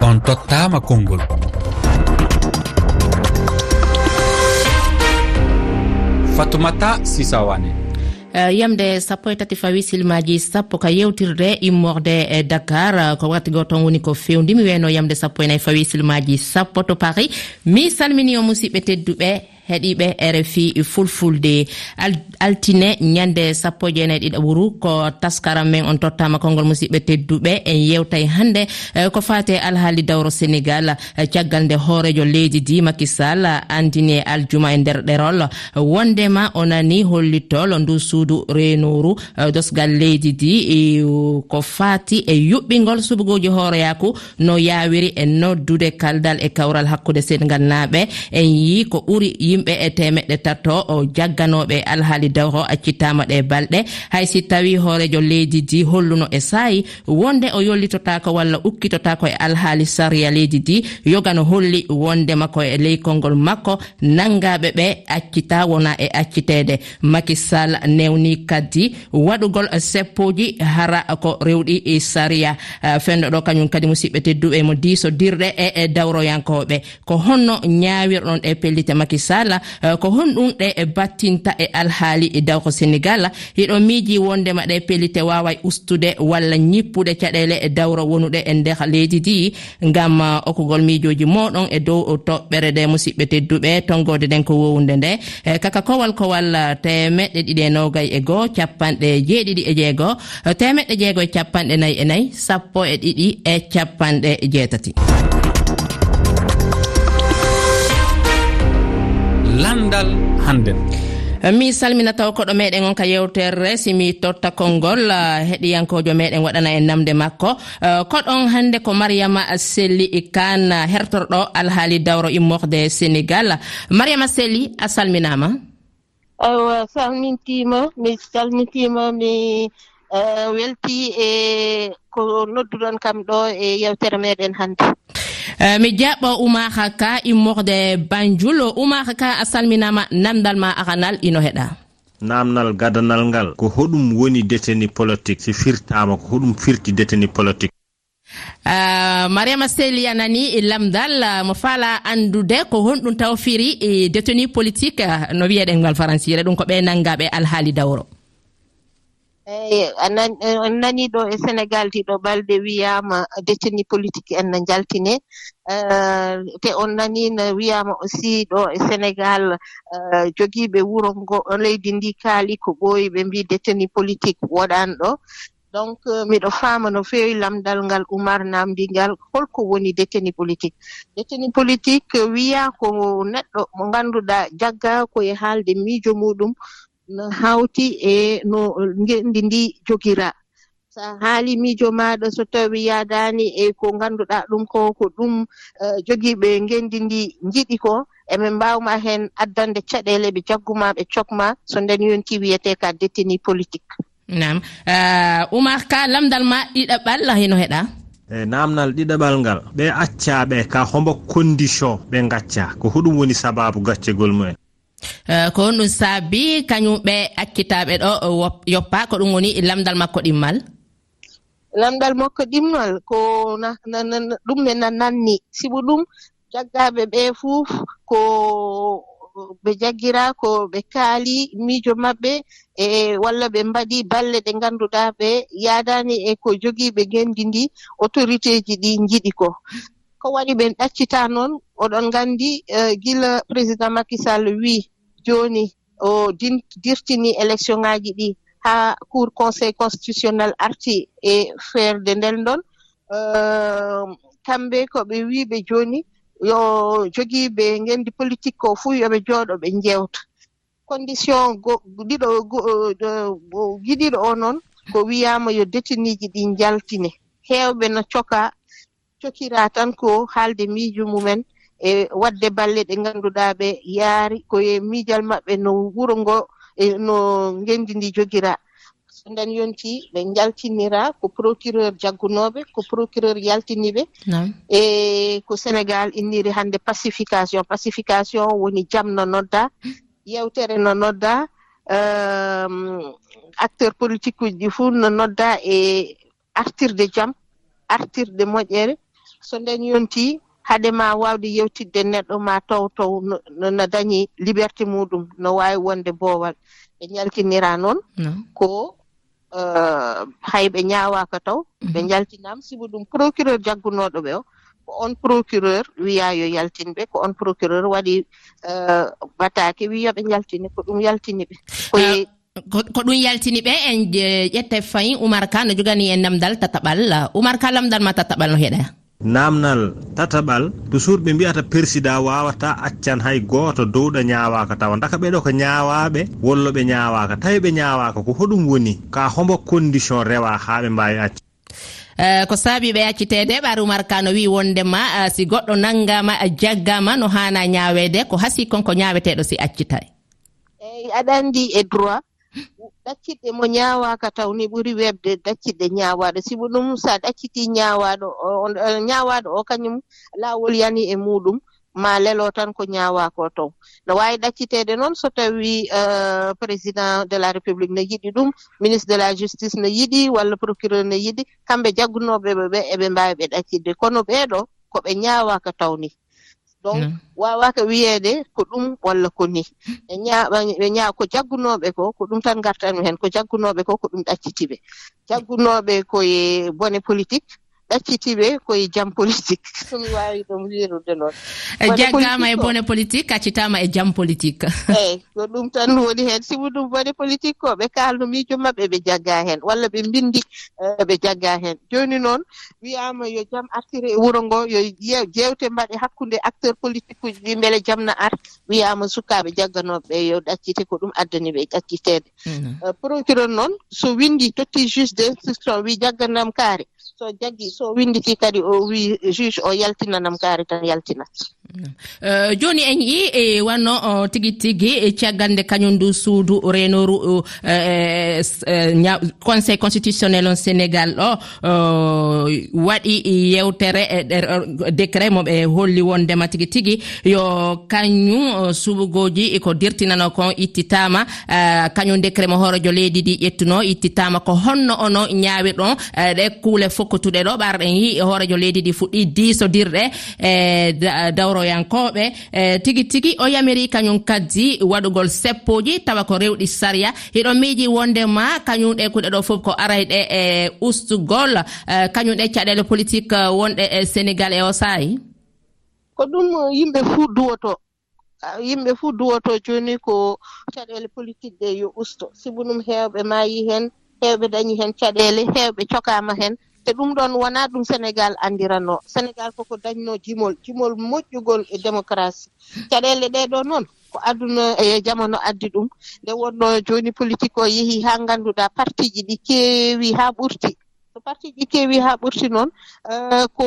on tottama konngol fatoumata sisawane eh, yamde sappo e tati fawi silmaji sappo ka yewtirde immorde e dakar. Eh, ko wakkati go ton woni ko fewdi mi weyno yamde sappo enayi fawi silmaji sappo to paris. Mi salmini o musidɓe tedduɓe heɗiɓe rfi fulfulde. Altine ñande sappo jeenayi e ɗiɗa ɓuru ko taskaram men on tottama konngol musidɓe tedduɓe en yewta e hannde e, ko fate alhaali dawro sénégal e, caggal nde hoorejo leydi di makisal andini e aljuma e nder ɗerol. Wondema o nani hollitol ndu suudu renoru dosgal leydi di ko fati e yuɓɓingol subugoji hooroyaku no yawiri e noddude kaldal e kawral hakkude sénégal naaɓe en yi ko ɓuri yimɓe e temeɗɗe tatto jagganoɓe alhaali dawro accittama ɗe balɗe. Hay si tawi hoorejo leydi di holluno e saayi wonde o yollitotako walla ukkitotako e alhaali saria leydi di yogano holli wonde makko e ley kolngol makko nanngaɓe ɓe accita wona e accitede makisal newni kadi waɗugol seppoji hara ko rewɗi e saria fenɗo ɗo kañum kadi musidɓe tedduɓe mo diso dirɗe e, e dawroyankoɓe. Ko honno ñawirɗon e pellite makisal sénégal eh, ko honɗum ɗe e battinta e alhaali e daw ko sénégal hiɗo miiji wondema ɗe pellite wawa ustude walla ñippude caɗele e dawra wonuɗe e nder leydi ndi. Ngam eh, okkugol miijoji moɗon e dow toɓɓere nde musidɓe tedduɓe tongode nden ko wowunde nde. Kaka kowal kowal temeɗɗe ɗiɗi e nogay e goho capanɗe jeeɗiɗi e jeego temeɗɗe jeego e capanɗe nayi e nayi sappo e ɗiɗi e capanɗe jeetati. landal hannden eh, mi salminataw koɗo meɗen on ka yewtere simi totta konngol eh, heɗiyankojo meɗen waɗana e namde makko. Eh, koɗon hannde ko mariama selli kan hertorɗo alhaali dawro immorde e sénégal. Mariama selli a salminama awa salmintima mi salmintima mi welti e ko nodduɗon kam ɗo e yewtere meɗen hannde. Eh, mi jaɓ oumar ka immorde banjul. Oumar ka a salminama namdal ma aranal ino heɗa. Namdal gadanal ngal ko hoɗum woni déteni politique si firtama ko hoɗum firti déteni politique. Uh, mariama sely a nani e lamdal eh, mo faala andude ko honɗum tawfiri e détenu politique no wiyeɗen ngal faransire. Ɗum ko ɓe nanngaɓe alhaali dawro. eyi en nani ɗo e sénégal ɗiɗo balɗe wiyama détenu politique en no jaltine te on nani no wiyama aussi ɗo e sénégal jogiiɓe wuro ngo leydi ndi kaali ko ɓooyi ɓe mbi détenu politique woɗanɗo donc miɗo faama no feewi lamdal ngal oumar namdi ngal holko woni détenu politique. Détenu politique wiya ko neɗɗo mo ngannduɗaa jagga koye haalde miijo muɗum. hawti e no ngendi ndi jogira. A haali miijo maaɗa so tawi yaadaani e ko ngannduɗaa ɗum ko ko ɗum e, jogiiɓe ngendi ndi njiɗi ko emin mbawma heen addande caɗeele ɓe jagguma ɓe cokma so nden yonti wiyete ka détenu politique. Nam oumar e, ka lamdal ma ɗiɗaɓal ɓalla heno heɗa e namdal ɗiɗaɓal ngal ɓe accaɓe ka hombo condition ɓe gacca ko hoɗum woni sababu gaccegol mumen. Eh, ko on ɗum saabi kañumɓe akkitaɓe ɗo eh, yoppa ko ɗum woni lamdal makko ɗimmal? Lamɗal makko ɗimmal ko ɗum ɓe nananni sibu ɗum jaggaɓe ɓe fuf ko ɓe jaggira ko ɓe kaali miijo maɓɓe e walla ɓe mbaɗi balle ɗe ngannduɗaa ɓe yaadani e ko jogiiɓe ngenndi ndi autorité ji ɗi njiɗi ko. ko waɗi ɓen ɗaccita noon oɗon nganndi e, gila président makisall wii jooni o dirtini élection ŋaaji ɗi haa cour conseil constitutionnel arti e feerde nden ɗon e, kamɓe ko ɓe wiiɓe jooni yo jogiiɓe ngenndi politique ko fuu yoɓe jooɗo ɓe njewta condition ɗiɗo e, giɗiɗo o noon ko wiyaama yo détiniji ɗi njaltine. Heewɓe no coka cokira tan ko haalde miijo mumen e waɗde balle ɗe ngannduɗaa ɓe yaari koye miijal maɓɓe no wuro ngo e no ngenndi ndi jogira. So nden yonti ɓe jaltinira ko procureur jaggunooɓe ko procureur yaltini ɓe e ko sénégal inniri hannde pacification. Pacification woni jam no nodda yewtere no nodda ehm, acteur politique uji ɗi fuu no nodda e artirde jam artirde moƴƴere so nden yonti haade ma wawde yewtidde neɗɗo ma taw taw no dañi liberté muɗum no wawi wonde boowal. Ɓe jaltinira noon ko uh, hay ɓe ñawaka taw mhm. ɓe jaltinama sibu ɗum procureur jaggunoɗo ɓe o ko on procureur wiya yo yaltinɓe ko on procureur waɗi uh, batake wi yoɓe yaltini ko ɗum yaltini ɓe. Koye uh, ko ɗum yaltini ɓe en ƴette fayi oumar ka no jogani en namdal tataɓal. Oumar ka lamdal ma tataɓal no heeɗa namnal tataɓal toujours ɓe mbiyata persida wawata accan hay goto dowɗo ñawaka tawa daka ɓeɗo ko ñawaɓe wollo ɓe ñawaka tawi ɓe ñawaka ko hoɗum woni ka hombo condition rewa ha ɓe mbawi acca Uh, eh, ko saabi ɓe accitede ɓarumar ka no wi wondema uh, si goɗɗo nanggama eh, jaggama no hana ñawede ko hasi konko ñaweteɗo si accitay? Eyi aɗa andi e droit. ɗacciɗɗe mo ñawaka taw ni ɓuuri webde ɗacciɗɗe ñawaɗo sibu ɗum sa ɗacciti ñawaɗo ñawaɗo eh, o kañum lawol yani e muɗum ma lelo tan ko ñawako toon no wawi ɗaccitede noon so tawi uh, président de la république ne yiɗi ɗum ministre de la justice ne yiɗi walla procureur ne yiɗi kamɓe jaggunoɓeɓe ɓe eɓe mbawi ɓe ɗaccitde kono ɓeɗo koɓe ñawaka tawni donc wawaka wiyeede ko ɗum walla ko ni. Ɓe ñaaɓa ɓe ñaa ko jaggunoɓe ko ko ɗum tan gartanmi hen ko jaggunoɓe ko ko ɗum ɗaccitiɓe. Jaggunoɓe koye bone politique ɗaccitiɓe koye jam politique. Somi wawi ɗum wirude noon. E jaggama e bone politique accitama e jam politique. Eyyi ko ɗum tan woni hen sibu ɗum bone politique ko ɓe kalno miijo mabɓe ɓe jagga hen walla ɓe bindi eh, ɓe jagga hen. Joni noon wiyama yo jam artire e wuuro ngo yo jewte mbaɗe hakkude acteur politique uji ɗi beele jam na ar wiyama sukaɓe jagganoɓeɓe yo ɗaccite ko ɗum addani ɓe ɗaccitede mm. eh, procureur noon so windi totti juge d' instruction wi jagganam kaari. so jaggi so winditi kadi o wi juge o yaltinanam kaari tan yaltina. Mm. Euh, joni en yi e wanno tigi tigi e caggal nde kañum ndu suudu renoru e, e, conseil constitutionnel on sénégal ɗo waɗi yewtere e er, décret moɓe holli wondema tigi tigi. Yo kañum suɓugoji ko dirtinano kon ittitama kañum décret mo horojo leydi ɗi ƴettuno ittitama ko honno ono ñaawi ɗon ɗe kuule fof kokkutuɗe ɗo ɓarɗen yi e hoorejo leydi ɗi fuɗɗi disodirɗe e dawroyankoɓe. E tigi tigi o yamiri kañum kaddi waɗugol seppoji tawa ko rewɗi saria hiɗo miiji wondema kañum ɗe kuɗe ɗo fof ko arayɗe e ustugol. E kañum ɗe caɗele politique e wonɗe e sénégal e o saayi ko ɗum e, yimɓe fuu duwoto. Yimɓe fuu duwoto jooni ko caɗeele politique ɗe yo usto. Sibu ɗum heewɓe maayi heen heewɓe dañi heen caɗeele heewɓe cokaama heen te ɗum ɗon wona ɗum sénégal andiranno sénégal koko dañno jimol jimol moƴƴugol e démocratie. Caɗele ɗeɗo noon ko aduna e jamano addi ɗum. Nde wonno joni politique o yeehi ha ganduɗa parti ji ɗi keewi ha ɓurti. so parti ji keewi ha ɓurti noon eh, ko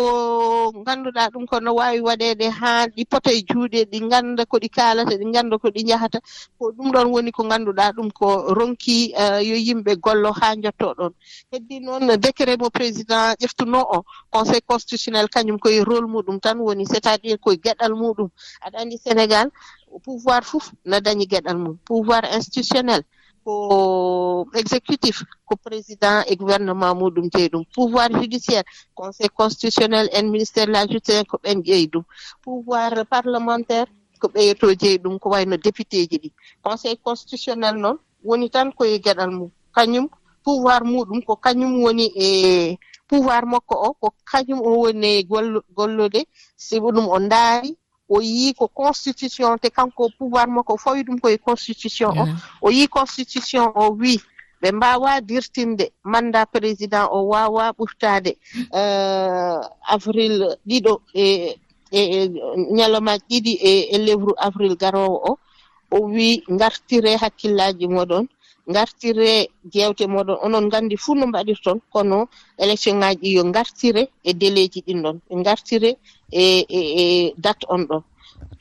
ganduɗa ɗum ko no wawi waɗede ha ɗi pota e juuɗe ɗi ganda ko ɗi kalata ɗi ganda ko ɗi jahata ko ɗum ɗon woni ko ganduɗa ɗum ko ronki eh, yo yimɓe gollo ha jotto ɗon. Heddi noon décret mo président ƴeftuno o conseil constitutionnel kañum koye rôle muɗum tan woni c' est à dire koye gueɗal muɗum. Aɗa andi sénégal pouvoir fof no dañi gueɗal mum pouvoir institutionnel. ko exécutif ko président e gouvernement muɗum jeeyi ɗum. Pouvoir judiciaire conseil constitutionnel en ministére de la justice ko ɓen ƴeeyi ɗum. Pouvoir parlementaire ko ɓeyeto jeeyi ɗum ko wayno député ji ɗi. Conseil constitutionnel noon woni tan koye gueɗal mum. Kañum pouvoir muɗum ko kañum woni e pouvoir makko o ko kañum o woni e gollude sibu ɗum o ndaari o yii ko constitution te kanko pouvoir makko fawi ɗum koye constitution o. O yii constitution o wii ɓe mbawa dirtinde mandat président o wawa ɓurtade euh, avril ɗiɗo e e, e ñalomaji ɗiɗi e, e lewru avril garowo o. O wi gartire hakkillaji moɗon. gartire jewte moɗon onon gandi fuu no mbaɗirton kono élection ngaji yo gartire e délai ji ɗin ɗon ɓe gartire e, e e date on ɗon.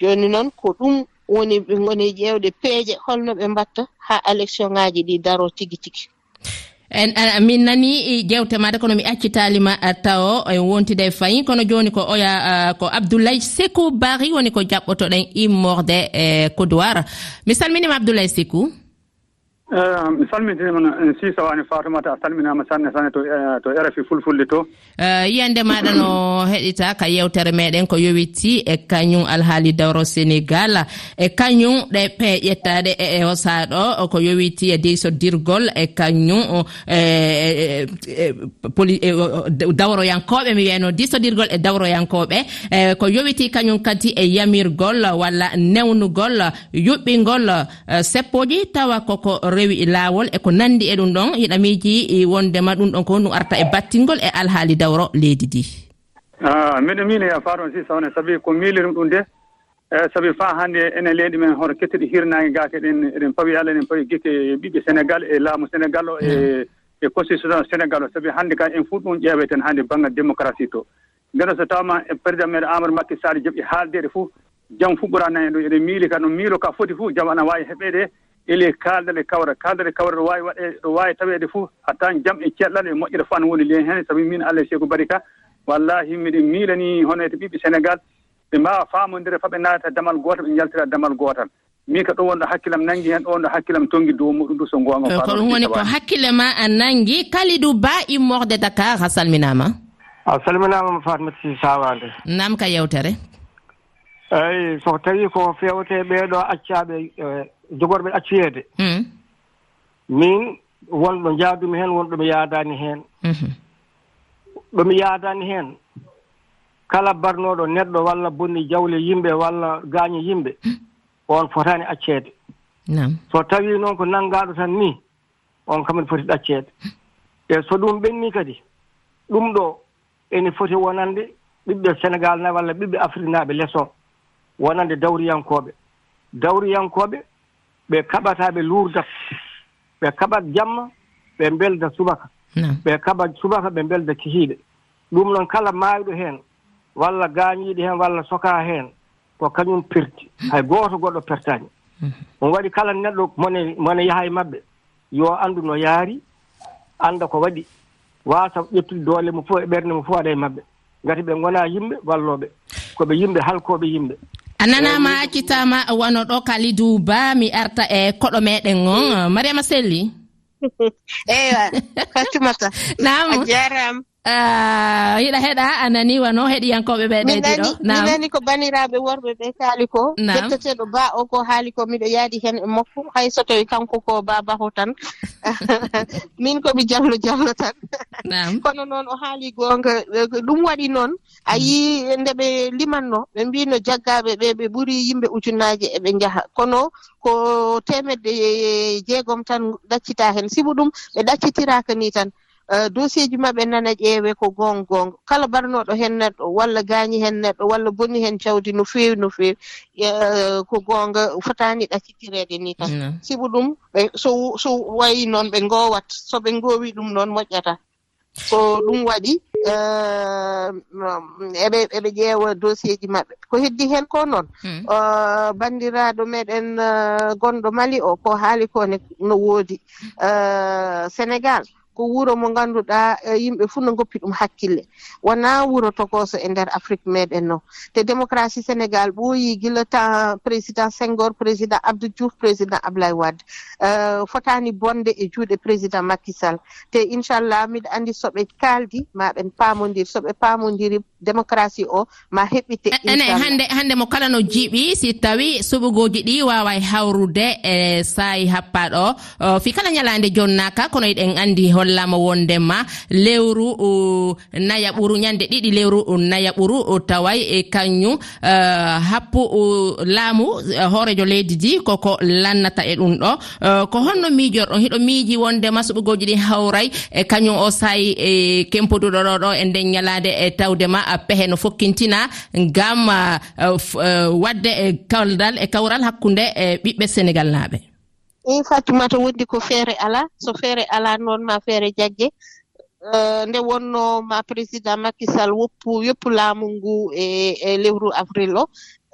Joni noon ko ɗum woni ɓe goni ƴewde peeje holno ɓe mbatta ha élection ngaji ɗi daro tigi tigi. En min nani e jewte maɗa kono mi accitalima taw en wontide e fayi kono joni ko oya ko abdoulaye sekou bari woni ko jaɓɓotoɗen immorde e coudoir mi salminima abdoulaye sekou. Ehm, mi salmitima eh, sisawani fatumata a salminama sanne sanne to eh, to rfi fulfulde to. Eh, yiyande maɗa no heɗita ka yewtere meɗen ko yowiti e kañum alhaali dawro sénégal e kañum ɗe pe ƴettade e, e hosaɗo ko yowiti e deysodirgol e kañum e, e, dawroyankoɓe mi wiyano disodirgol e dawroyankoɓe ko yowiti kañum kadi e yamirgol walla newnugol yuɓɓingol seppoji tawa koko rewi laawol eko nandi e ɗum ɗon. Hiɗamiji e wondema ɗum ɗon ko ɗum arta e battingol e alhaali dawro leydi ndi. Miɗo miino ya faron si sawne. Sabi ko miilirim ɗum de eeyi sabi faa hannde enen leydi men hoto kettiɗi hirnaange gaake eɗen eɗen pawi allah eɗen pawi gike ɓiɓɓe sénégal e laamu sénégal o e hmm. e constitution sénégal. O sabi hannde ka en fuɗ ɗum ƴeeweten hannde baŋngal démocratie to. Ndeno so tawma e président meɗe amadou makky sali joɓi haaldeɗe fof jam fof ɓuranani en ɗo eɗen miili ka no miilo ka foti fof jam ana waawi heɓeede. ele kaaldal e kawra kaaldal e kawra ɗo waawi waɗe ɗo waawi taweede fof hatta jam e ceɗɗal e moƴƴere fo ana woni len heen sabi min allah e seeko bari ka wallahi miɗen miilani hono e to ɓiɓɓe sénégal ɓe mbaawa faamodire fa ɓe naata damal gootal ɓe jaltira damal gootal. Min ka ɗo wonɗo hakkillam nangi heen ɗo wonɗo hakkillam tongi dow muɗum du so ngoonga eh, ko ɗum woni ko hakkille ma a nangi kalidou ba immorde dakar a salminama a salminamama fatmata si sawande nam ka yewtere. Eyi so tawi ko fewte ɓeeɗo accaɓe eh, jogorɓe accoyeede hmm. min wonɗo jaadumi heen wonɗo mi yaadaani heen. Hmm. Ɗomi yaadaani heen. Kala barnooɗo neɗɗo walla bonni jawle yimɓe walla gaañe yimɓe on fotaani acceede. So tawii noon ko nanngaaɗo tan nii on kam ene foti ɗacceede e so ɗum ɓennii kadi ɗum ɗo ene foti wonande ɓiɓɓe sénégal na walla ɓiɓɓe afrique naaɓe leçon wonande dawriyankooɓe. Dawriyankooɓe ɓe kaɓataa ɓe luurda ɓe kaɓat jamma ɓe belda subaka. Ɓe kaɓa subaka ɓe belda kihiiɗe ɗum noon kala maawiɗo heen walla gaañiiɗo heen walla sokaa heen ko kañum perti hmm. hay gooto goɗɗo pertaani on hmm. waɗi kala neɗɗo mone mone yaha e maɓɓe. Yo anndu no yaari annda ko waɗi waasa ƴettude doole mo fof e ɓernde mo fof aɗa e maɓɓe. Ngati ɓe ngonaa yimɓe wallooɓe. Ko ɓe yimɓe halkooɓe yimɓe. a nanama accitama wano ɗo kalidou ba mi arta e koɗo meɗen on. Mariama selli eyiwa fatimata nam a jaram. Ah, yiɗa heɗa a nani wano heɗiyankoɓe ɓe ɗeɗiɗo. mi nani ko baniraɓe worɓe ɓe kaali ko. Kettoteɗo ba o ko haali ko miɗo yaadi hen e makko hay so tawi kanko ko babaho tan. Min komi jallo jallo tan. Kono noon o haali gonga e ɗum waɗi noon a mm. yi nde ɓe limanno ɓe mbino jaggaɓe ɓe ɓe ɓuuri yimɓe ujunnaji eɓe jaaha kono ko temedde e, e jeegom tan ɗaccita hen. Sibu ɗum ɓe ɗaccitiraka ni tan. dosieji maɓɓe nana ƴeewe ko gon gonga kala mbarnoɗo hen neɗɗo walla gaañi hen neɗɗo walla bonni hen jawdi no feewi no feewi. Ko gonga fotani ɗacitirede ni tan. Sibu ɗum ɓe so so wayi noon ɓe gowat soɓe gowi ɗum noon moƴƴata. So ɗum waɗi eɓe eɓe ƴeewa dossier ji maɓɓe. Ko heddi heen ko noon? Hmm. Banndiraaɗo meɗen gonɗo mali o ko haali kone no woodi. Sénégal. ko wuro mo ngannduɗa e, yimɓe fof no ngoppi ɗum hakkille. Wona wuro tokoso e nder afrique meɗen no. Te démocratie sénégal ɓooyi gila temps président senghor président abdou diouf président ablay wade. E, Fotani bonde e juuɗe président makisal te inchallah miɗa andi soɓe kaldi maɓen pamodiri soɓe pamodiri démocratie o ma heɓɓite ene hannde hannde mo kala no jiiɓi si tawi suɓugoji ɗi wawa hawrude e saayi happaɗo fi kala ñalade jonnaka kono eɗen andi hol hollama wondema. Lewru naya ɓuru ñande ɗiɗi lewru naya ɓuru taway e kañum e, happu laamu e, hoorejo leydi di koko lannata e ɗum ɗo. E, ko honno miijorɗon hiɗo miiji wondema suɓugoji ɗi hawray e kañum o saayi e kempoduɗo ɗo ɗo e nden ñalade e tawdema pehe no fokkintina ngam wadde e kawdal e kawral hakkunde e ɓiɓɓe sénégal naaɓe. eyi fatumata wondi ko feere alaa so feere alaa noon ma feere jagge eh, nde wonno ma président makisal woppu yoppu laamu ngu e e lewru avril o.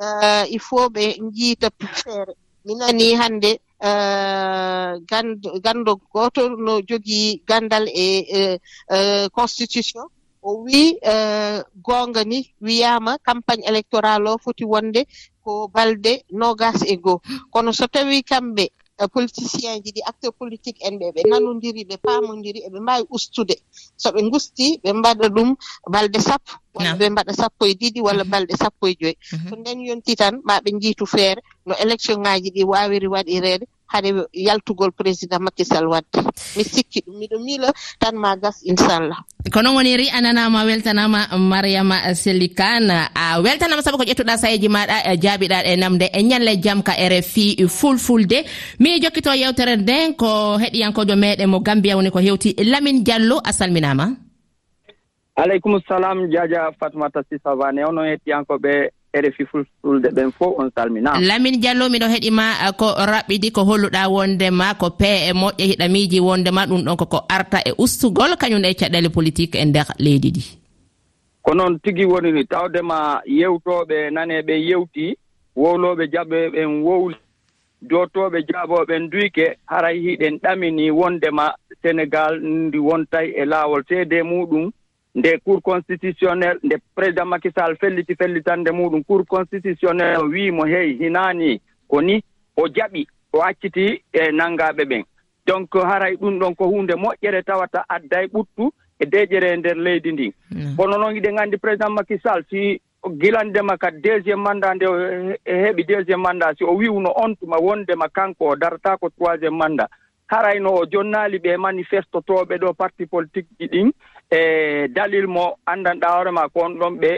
Eh, il faut ɓe njiita feere. Mi nani hannde eh, ganndo gooto no jogii ganndal e, e, e constitution. O wii goonga ni wiyaama campagne électoral o foti wonde ko balɗe nogas e goo. Kono so tawii kamɓe Eh, politicien ji ɗi acteur politique en ɓe ɓe nanodiri ɓe paamodiri eɓe mbawi ustude. So ɓe gusti ɓe mbaɗa ɗum balɗe sappo walla ɓe mbaɗa sappo e ɗiɗi walla mhm. balɗe sappo e joyi. Mhm. So nden yonti tan ma ɓe jiitu feere no élection ŋaji ɗi wawiri waɗirede haɗe yaltugol président makisal wadde. Mi sikki ɗum miɗo miila tan ma gas inchallah ko noon woni ri ananama weltanama mariama selli kane a weltanama saabu ko ƴettuɗa sayeji maɗa e jaabiɗa e namde e ñalle jaam ka rfi fulfulde. Mi jokkito yewtere nden ko heɗiyankojo meɗen mo gambiya woni ko hewti lamin diallo a salminama. Aleykum salam diadia fatmata sisavane onon hettiyankoɓe rfi fulfulde ɓen fof on salminama lamin diallo miɗo heɗima eh, ko raɓɓidi ko holluɗa wondema ko pee e moƴƴe hiɗa miiji wondema ɗum ɗon koko arta e ustugol kañum e caɗele politique e nder leydi ɗi ko noon tigi woni ni tawdema yewtoɓe naneɓe yewti wowloɓe jaɓe ɓen wowli jottooɓe jaaboɓen duyke haray hiɗen ɗamini wondema sénégal ndi wontay e laawol. Seede muɗum nde cour constitutionnel nde président makisal felliti fellitande muɗum. Cour constitutionnel o wiimo hey hinaani ko ni o jaɓi o acciti e nanngaɓe ɓen. Donc haray ɗum ɗon ko hunde moƴƴere tawata adda ɓuttu e deƴere e ndeer leydi ndin mm. kono noon iɗen anndi président makisal si gilandema ka deuxiéme mandat nde heɓi deuxiéme mandat si o wiwno on tuma wondema kanko o darata ko troisiéme mandat. harayno o jonnaali ɓe manifestotooɓe ɗo parti politique ji ɗin e dalil mo anndanɗaa hoore maa ko on ɗon ɓe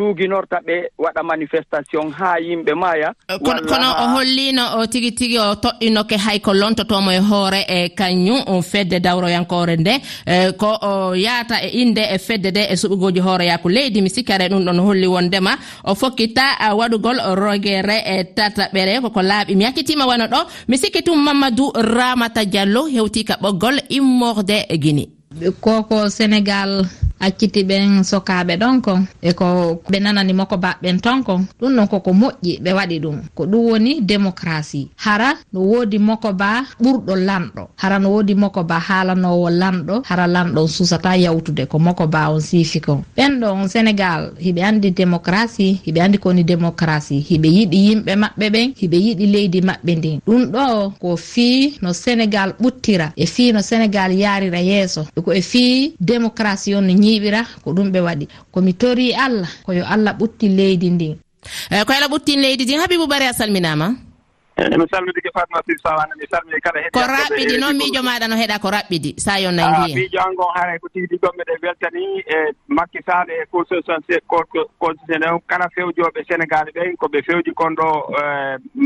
suuginorta ɓe waɗa manifestation haa yimɓe maaya. Eh, kono o hollino o tigi tigi o toɗɗinoke hay ko lontotomo e hoore e kañum fedde dawroyankore nde. Eh, ko o yaata e inde e fedde nde e suɓugoji hooreyaku leydi mi sikkare ɗum ɗon holli wondema. O fokkita waɗugol rogere e tataɓere koko laaɓi. Mi yakkitima wano ɗo mi sikki tum mamadou ramata diallo hewti ka ɓoggol immorde guini koko sénégal accitiɓen sokaɓe ɗon kon e ko ɓe nananimo ko baɓɓen ton kon ɗum ɗon koko moƴƴi ɓe waɗi ɗum. Ko ɗum woni démocratie. Hara no woodi moko ba ɓurɗo lanɗo. Hara no woodi moko ba haalanowo lanɗo. Hara lanɗon susata yawtude ko moko ba on siifi kon. Ɓen ɗon sénégal hiɓe andi démocratie hiɓe andi kowoni démocratie. Hiɓe yiɗi yimɓe maɓɓe ɓen hiɓe yiɗi leydi maɓɓe ndin. Ɗum ɗo ko fii no sénégal ɓuttira e fii no sénégal yarira yeeso. E ko e fii démocratie on no yiɓira ko ɗum ɓe waɗi. Komi tori allah koyo allah ɓutti leydi ndin eyi ko allah ɓuttin leydi ndin habibu bari a salminama? E, mi salmidike fatma sif sawana mi salmini kala ko raɓɓiɗi e noon miijo maɗa no heeɗa ko raɓɓiɗi sa yo ah, nangiya miijo an gon haray ko tigi ɗiɗon miɗen weltani e makki sale e constitutionnel kala fewjoɓe sénégal ɓen koɓe fewji kon ɗo e,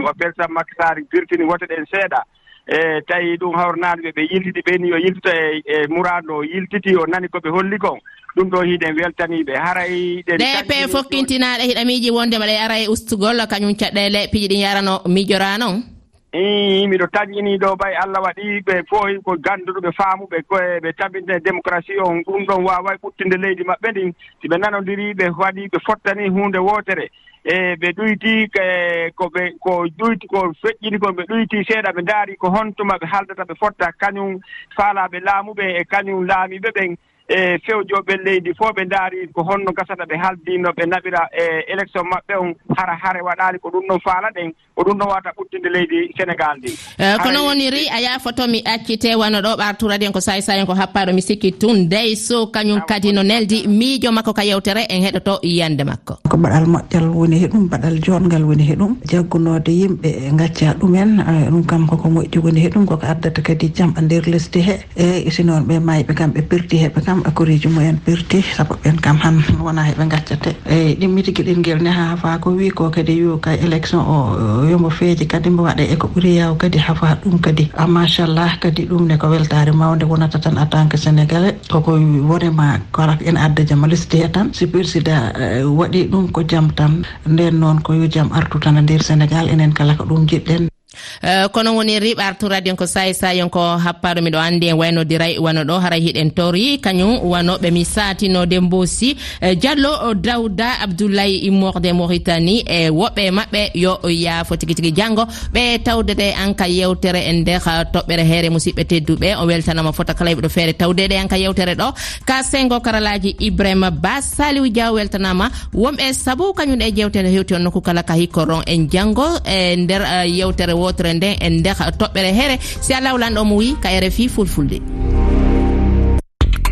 o persan makki sari birtini woto ɗen seeɗa. E tawi ɗum hawranaɗeɓe ɓe yiltiti ɓen yo yiltita e murado o yiltiti o nani koɓe holli kon. ɗum ɗo hiɗen weltaniɓe haray eɗen ɗepe fokkintinaɗe hiɗamiji wondema ɗe ara e ustugol kañum caɗɗele piiji ɗin yarano miijora noon i miɗo taƴini ɗo ɓay allah waɗi ɓe fof ko ganduɗoɓe faamuɓe koye ɓe tabinte démocratie on ɗum ɗon waaway ɓuttinde leydi maɓɓe ndin siɓe nanodiri ɓe waɗi ɓe fottani hunde wootere. E ɓe ɗoyti e, ko ɓe ko ɗoyti ko feƴƴini kon ɓe ɗoyti seeɗa ɓe ndaari ko hontuma ɓe haaldata ɓe fotta. Kañum faalaaɓe laamuɓe e kañum laamiɓe ɓen. e fewjooɓe leydi fof ɓe ndaari ko honno gasata ɓe haldiino ɓe naɓira e élection maɓɓe on hara hare waɗaali ko ɗum ɗon faala ɗen ko ɗum ɗon wawata ɓuttinde leydi sénégal ndi. Eh, ko noon woni ri a yafoto mi accite wano ɗo ɓarturaden ko sayi sayi ko happaɗo mi sikki tun dey so kañum kadi no neldi miijo makko ka yewtere en heɗoto yiyande makko. Ko mbaɗal moƴƴal woni he ɗum mbaɗal jongal woni he ɗum. Jaggunode yimɓe gacca ɗumen eh, ɗum kam koko moƴƴi woni he ɗum koko addata kadi jaam e nder lesdi he. E si noon ɓe mayɓe kam ɓe perdi heɓe kam e akoriji mumen perdi saabu ɓen kam han wona heɓe gaccate e ɗimmiti guiɗel nguel ne ha fa ko wi ko kadi wi ka élection o wimo feeji kadi mbo waɗa e ko ɓuri yaw kadi hafa ɗum kadi. Ah, machallah kadi ɗum ne ko weltare mawde wonata tan en tant que sénégalais. Koko wonema kala ene adda jaam lisdé e tan. Si persida eh, waɗi ɗum ko jaam tan. Nden noon ko yo jaam artu tan e nder sénégal enen kala ko ɗum jiɗɗen. Eh, kono woni riɓartu radion ko sayi sayonko happaɗo miɗo andi en waynodi ray wano ɗo haray hiɗen tori kañum wanoɓe mi satinode mbosi eh, diallo eh, dawda abdoulaye immorde mauritani e woɓɓe mabɓe yo yaafo tigui tigui janggo ɓe tawdede an ka yewtere e nder toɓɓere heere musidɓe tedduɓe. O weltanama fota kala e ɓeɗo feere tawdede an ka yewtere ɗo. Ka sengo karalaji ibrahima ba saliw diaw weltanama wonɓe saabu kañum ɗe jewtede hewti on nokku kala ka hikkoron en janggo e, e nder uh, yewtere wotere nden en nder toɓɓere here. Si a lawlan mo wi ka rfi fulfulde.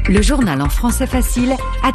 Le journal en français facile